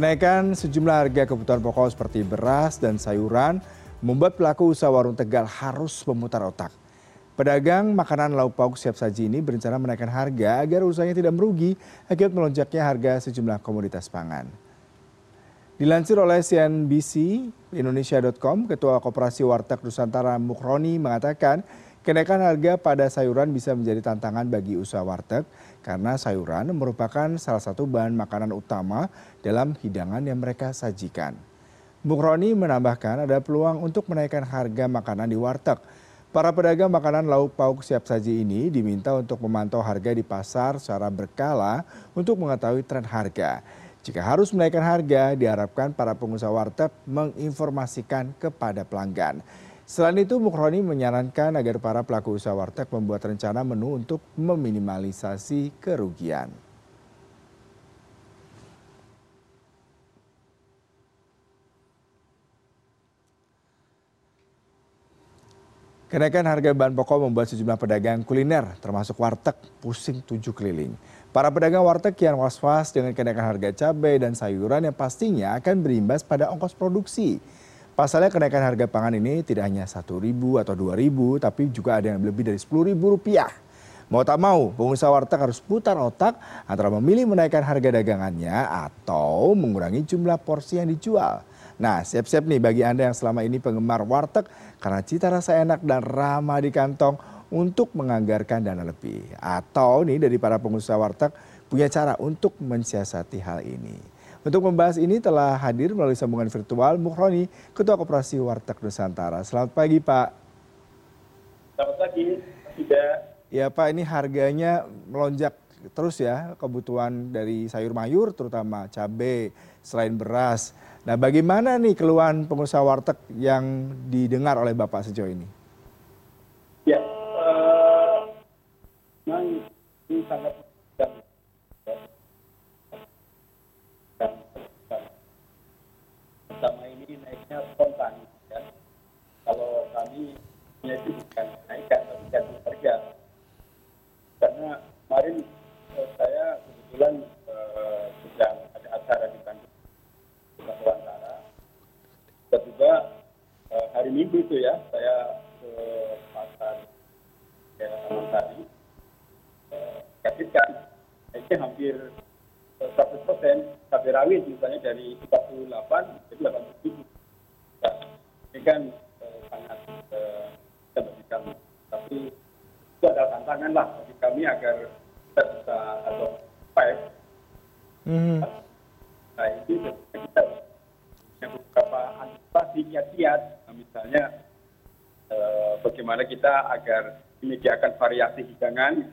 kenaikan sejumlah harga kebutuhan pokok seperti beras dan sayuran membuat pelaku usaha warung tegal harus memutar otak. Pedagang makanan lauk pauk siap saji ini berencana menaikkan harga agar usahanya tidak merugi akibat melonjaknya harga sejumlah komoditas pangan. Dilansir oleh cnbc indonesia com ketua koperasi warteg nusantara mukroni mengatakan kenaikan harga pada sayuran bisa menjadi tantangan bagi usaha warteg karena sayuran merupakan salah satu bahan makanan utama dalam hidangan yang mereka sajikan. Mukroni menambahkan ada peluang untuk menaikkan harga makanan di warteg. Para pedagang makanan lauk pauk siap saji ini diminta untuk memantau harga di pasar secara berkala untuk mengetahui tren harga. Jika harus menaikkan harga diharapkan para pengusaha warteg menginformasikan kepada pelanggan selain itu mukroni menyarankan agar para pelaku usaha warteg membuat rencana menu untuk meminimalisasi kerugian. Kenaikan harga bahan pokok membuat sejumlah pedagang kuliner termasuk warteg pusing tujuh keliling. Para pedagang warteg kian was was dengan kenaikan harga cabai dan sayuran yang pastinya akan berimbas pada ongkos produksi pasalnya kenaikan harga pangan ini tidak hanya satu ribu atau dua ribu tapi juga ada yang lebih dari sepuluh ribu rupiah. Mau tak mau pengusaha warteg harus putar otak antara memilih menaikkan harga dagangannya atau mengurangi jumlah porsi yang dijual. Nah siap siap nih bagi anda yang selama ini penggemar warteg karena cita rasa enak dan ramah di kantong untuk menganggarkan dana lebih. Atau nih dari para pengusaha warteg punya cara untuk mensiasati hal ini untuk membahas ini telah hadir melalui sambungan virtual Mukroni, Ketua Koperasi Warteg Nusantara. Selamat pagi Pak. Selamat pagi, Tidak. Ya Pak, ini harganya melonjak terus ya kebutuhan dari sayur mayur terutama cabai selain beras. Nah bagaimana nih keluhan pengusaha warteg yang didengar oleh Bapak sejauh ini? Ya, uh, ini sangat pertama ini naiknya spontan ya. Ya itu bukan naikkan tapi jatuh harga. Karena kemarin eh, saya kebetulan eh, sedang ada acara di Bandung Nusantara. Tiba-tiba eh, hari Minggu itu ya saya ke pasar ya, tadi eh, kasihkan naiknya hampir seratus persen cabai rawit misalnya dari 48 jadi 80 ribu. Nah, ini kan Tapi itu adalah tantangan lah bagi kami agar kita bisa atau five. Hmm. Nah itu kita punya beberapa antisipasi kiat-kiat. Nah, misalnya eh, bagaimana kita agar menyediakan variasi hidangan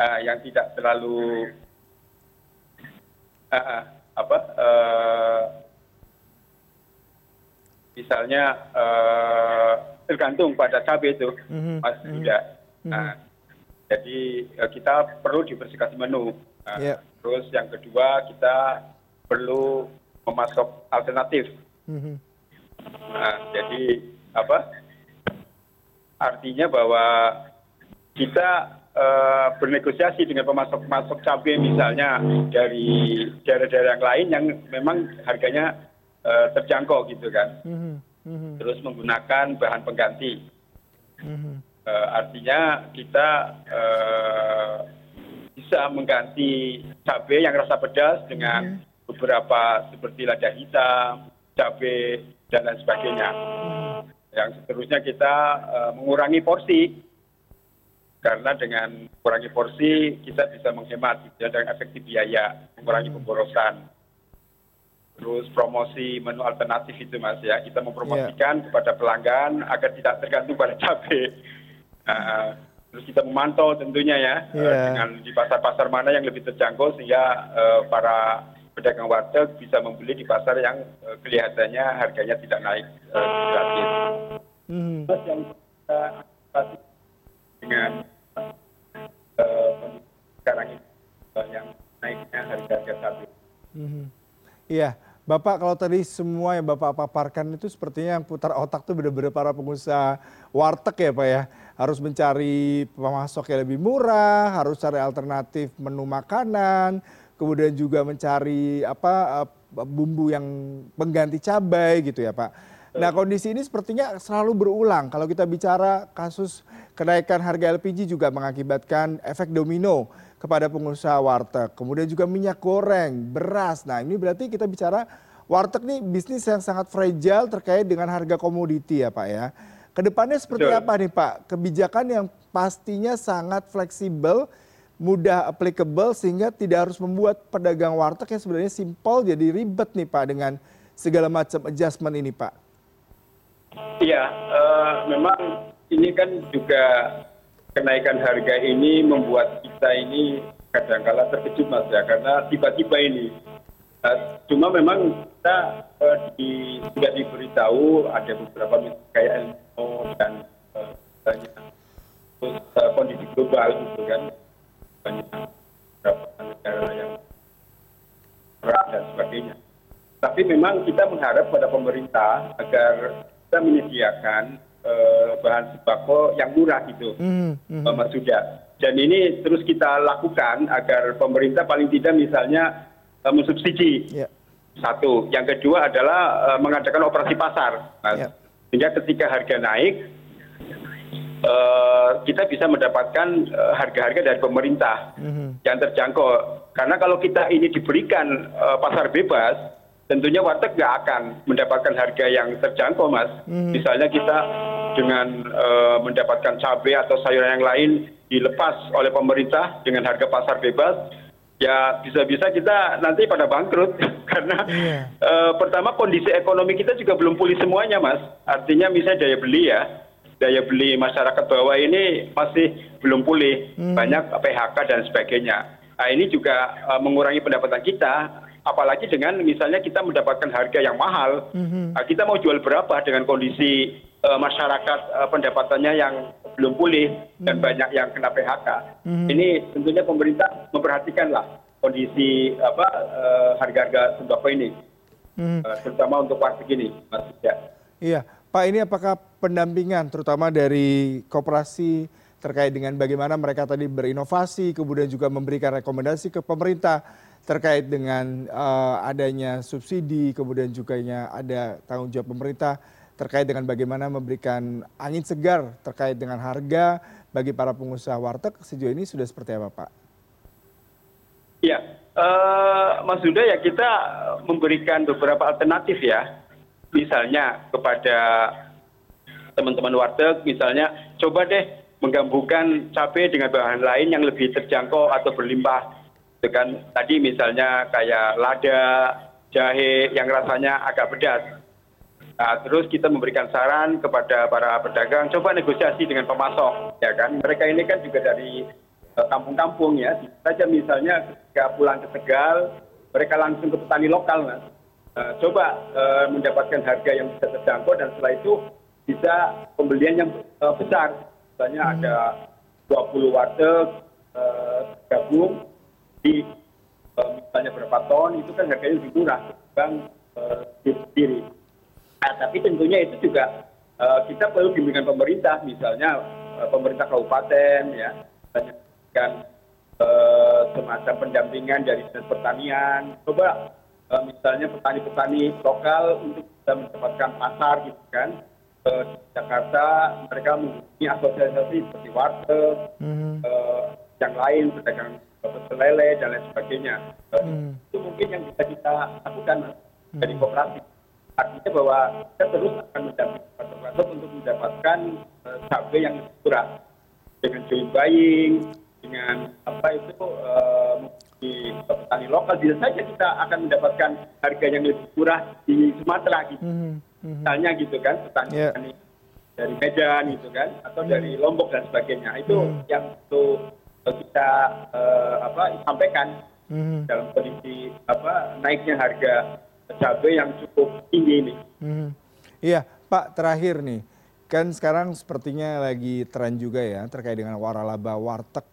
uh, yang tidak terlalu uh, apa uh, misalnya uh, tergantung pada cabai itu Mhm, mas mhm, Yuda. mhm. Nah, jadi uh, kita perlu diversifikasi menu Nah, Iya. terus yang kedua kita perlu memasok alternatif. Nah, jadi apa? Artinya bahwa kita eh, bernegosiasi dengan pemasok-pemasok cabai misalnya dari daerah-daerah yang lain yang memang harganya eh, terjangkau gitu kan. Mhm. Mhm. Terus menggunakan bahan pengganti. Mhm. Eh, artinya kita eh, bisa mengganti cabai yang rasa pedas dengan beberapa seperti lada hitam, cabai dan lain sebagainya. Yang seterusnya kita eh, mengurangi porsi karena dengan mengurangi porsi kita bisa menghemat gitu ya, dengan efektif biaya, mengurangi pemborosan. Terus promosi menu alternatif itu mas ya, kita mempromosikan kepada pelanggan agar tidak tergantung pada cabai. Nah, terus kita memantau tentunya ya eh, Iya. dengan di pasar-pasar mana yang lebih terjangkau sehingga eh, para pedagang warteg bisa membeli di pasar yang eh, kelihatannya harganya tidak naik eh, gratis. Mhm. Terus yang kita dengan kondisi sekarang ini eh, yang naiknya harga-harga cabai. Mhm. Iya, Bapak kalau tadi semua yang Bapak paparkan itu sepertinya yang putar otak tuh benar-benar para pengusaha warteg ya Pak ya. Harus mencari pemasok yang lebih murah, harus cari alternatif menu makanan, kemudian juga mencari apa eh, bumbu yang pengganti cabai gitu ya Pak. Nah kondisi ini sepertinya selalu berulang. Kalau kita bicara kasus kenaikan harga LPG juga mengakibatkan efek domino kepada pengusaha warteg. Kemudian juga minyak goreng, beras. Nah ini berarti kita bicara warteg nih bisnis yang sangat fragile terkait dengan harga komoditi ya Pak ya. Ke depannya seperti Betul. apa nih Pak? Kebijakan yang pastinya sangat fleksibel, mudah applicable sehingga tidak harus membuat pedagang warteg yang sebenarnya simpel jadi ribet nih Pak dengan segala macam adjustment ini Pak. Iya, uh, memang ini kan juga kenaikan harga ini membuat kita ini kadang-kala terkejut mas ya karena tiba-tiba ini. Uh, cuma memang kita uh, di, sudah diberitahu ada beberapa kayak El dan uh, banyak terus uh, kondisi global gitu kan banyak beberapa negara yang perang dan sebagainya. Tapi memang kita mengharap pada pemerintah agar kita menyediakan bahan sembako yang murah gitu, mm, mm. Uh, Mas Suda. Dan ini terus kita lakukan agar pemerintah paling tidak misalnya uh, mensubsidi. Yeah. Satu, yang kedua adalah uh, mengadakan operasi pasar. Yeah. Sehingga ketika harga naik, uh, kita bisa mendapatkan harga-harga uh, dari pemerintah mm -hmm. yang terjangkau. Karena kalau kita ini diberikan uh, pasar bebas, tentunya warteg nggak akan mendapatkan harga yang terjangkau mas hmm. misalnya kita dengan uh, mendapatkan cabai atau sayuran yang lain dilepas oleh pemerintah dengan harga pasar bebas ya bisa-bisa kita nanti pada bangkrut karena yeah. uh, pertama kondisi ekonomi kita juga belum pulih semuanya mas artinya misalnya daya beli ya daya beli masyarakat bawah ini masih belum pulih hmm. banyak PHK dan sebagainya nah ini juga uh, mengurangi pendapatan kita apalagi dengan misalnya kita mendapatkan harga yang mahal mhm. nah, kita mau jual berapa dengan kondisi uh, masyarakat uh, pendapatannya yang belum pulih dan mhm. banyak yang kena PHK mhm. ini tentunya pemerintah memperhatikanlah kondisi apa uh, harga-harga sembako ini uh, terutama untuk warteg ini mas ya. Iya, Pak ini apakah pendampingan terutama dari koperasi terkait dengan bagaimana mereka tadi berinovasi kemudian juga memberikan rekomendasi ke pemerintah terkait dengan uh, adanya subsidi kemudian juga ada tanggung jawab pemerintah terkait dengan bagaimana memberikan angin segar terkait dengan harga bagi para pengusaha warteg sejauh ini sudah seperti apa Pak? Ya, uh, Mas Duda ya kita memberikan beberapa alternatif ya, misalnya kepada teman-teman warteg, misalnya coba deh menggabungkan cabai dengan bahan lain yang lebih terjangkau atau berlimpah dengan tadi misalnya kayak lada jahe yang rasanya agak pedas. Nah terus kita memberikan saran kepada para pedagang coba negosiasi dengan pemasok ya kan? Mereka ini kan juga dari eh, kampung-kampung ya. Saja misalnya ketika pulang ke Tegal mereka langsung ke petani lokal mas. Nah, coba uh, mendapatkan harga yang bisa terjangkau dan setelah itu bisa pembelian yang uh, besar. Misalnya ada 20 warteg uh, gabung di eh, misalnya berapa ton itu kan harganya lebih murah ketimbang uh, sendiri. Nah, tapi tentunya itu juga uh, kita perlu bimbingan pemerintah, misalnya pemerintah kabupaten ya, uh, semacam pendampingan dari dinas pertanian. Coba misalnya petani-petani lokal untuk bisa mendapatkan pasar gitu kan. Di Jakarta mereka mempunyai asosiasi seperti warteg, mm -hmm. yang lain pedagang lele dan lain sebagainya hmm. itu mungkin yang bisa kita lakukan dari hmm. kooperasi artinya bahwa kita terus akan mendampingi pasar untuk mendapatkan uh, cabai yang murah dengan joint buying dengan apa itu uh, di petani lokal bisa saja kita akan mendapatkan harga yang lebih murah di Sumatera gitu hmm. Hmm. misalnya gitu kan petani yeah. dari Medan gitu kan atau hmm. dari Lombok dan sebagainya itu hmm. yang itu kita apa, sampaikan hmm. dalam kondisi apa, naiknya harga cabai yang cukup tinggi ini. Hmm. Iya, Pak terakhir nih, kan sekarang sepertinya lagi tren juga ya terkait dengan waralaba warteg.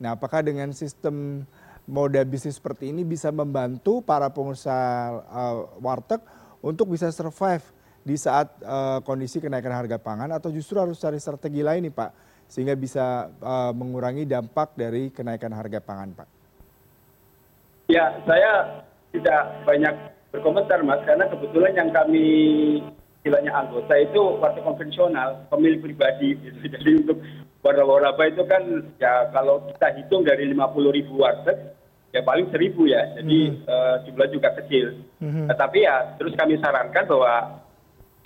Nah, apakah dengan sistem moda bisnis seperti ini bisa membantu para pengusaha uh, warteg untuk bisa survive di saat uh, kondisi kenaikan harga pangan atau justru harus cari strategi lain nih Pak sehingga bisa uh, mengurangi dampak dari kenaikan harga pangan, Pak? Ya, saya tidak banyak berkomentar mas karena kebetulan yang kami istilahnya anggota itu warteg konvensional pemilik pribadi gitu. jadi untuk waralaba itu kan ya kalau kita hitung dari lima puluh ribu warteg ya paling seribu ya. Jadi eh, jumlah juga kecil. Tetapi ya terus kami sarankan bahwa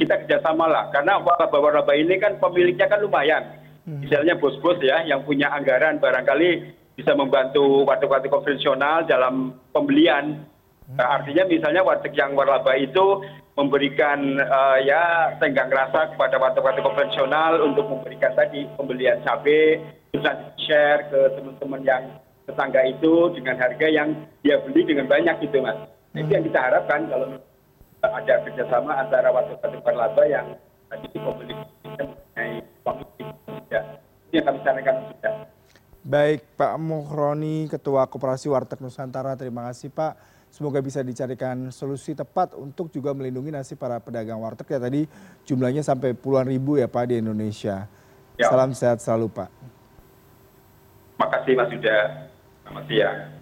kita kerjasama lah. Karena waralaba-waralaba ini kan pemiliknya kan lumayan misalnya bos-bos ya yang punya anggaran barangkali bisa membantu warteg-warteg konvensional dalam pembelian. Nah, artinya misalnya warteg yang waralaba itu memberikan eh, ya tenggang rasa kepada warteg-warteg konvensional untuk memberikan tadi pembelian cabai nanti share ke teman-teman yang tetangga itu dengan harga yang dia beli dengan banyak gitu mas. Nah, itu yang kita harapkan kalau ada kerjasama antara warteg-warteg waralaba yang tadi pembeli Sudah. Baik Pak Muhroni, Ketua Koperasi Warteg Nusantara, terima kasih Pak. Semoga bisa dicarikan solusi tepat untuk juga melindungi nasib para pedagang warteg ya tadi jumlahnya sampai puluhan ribu ya Pak di Indonesia. Ya. Salam sehat selalu Pak. Makasih Mas Yuda. Selamat siang.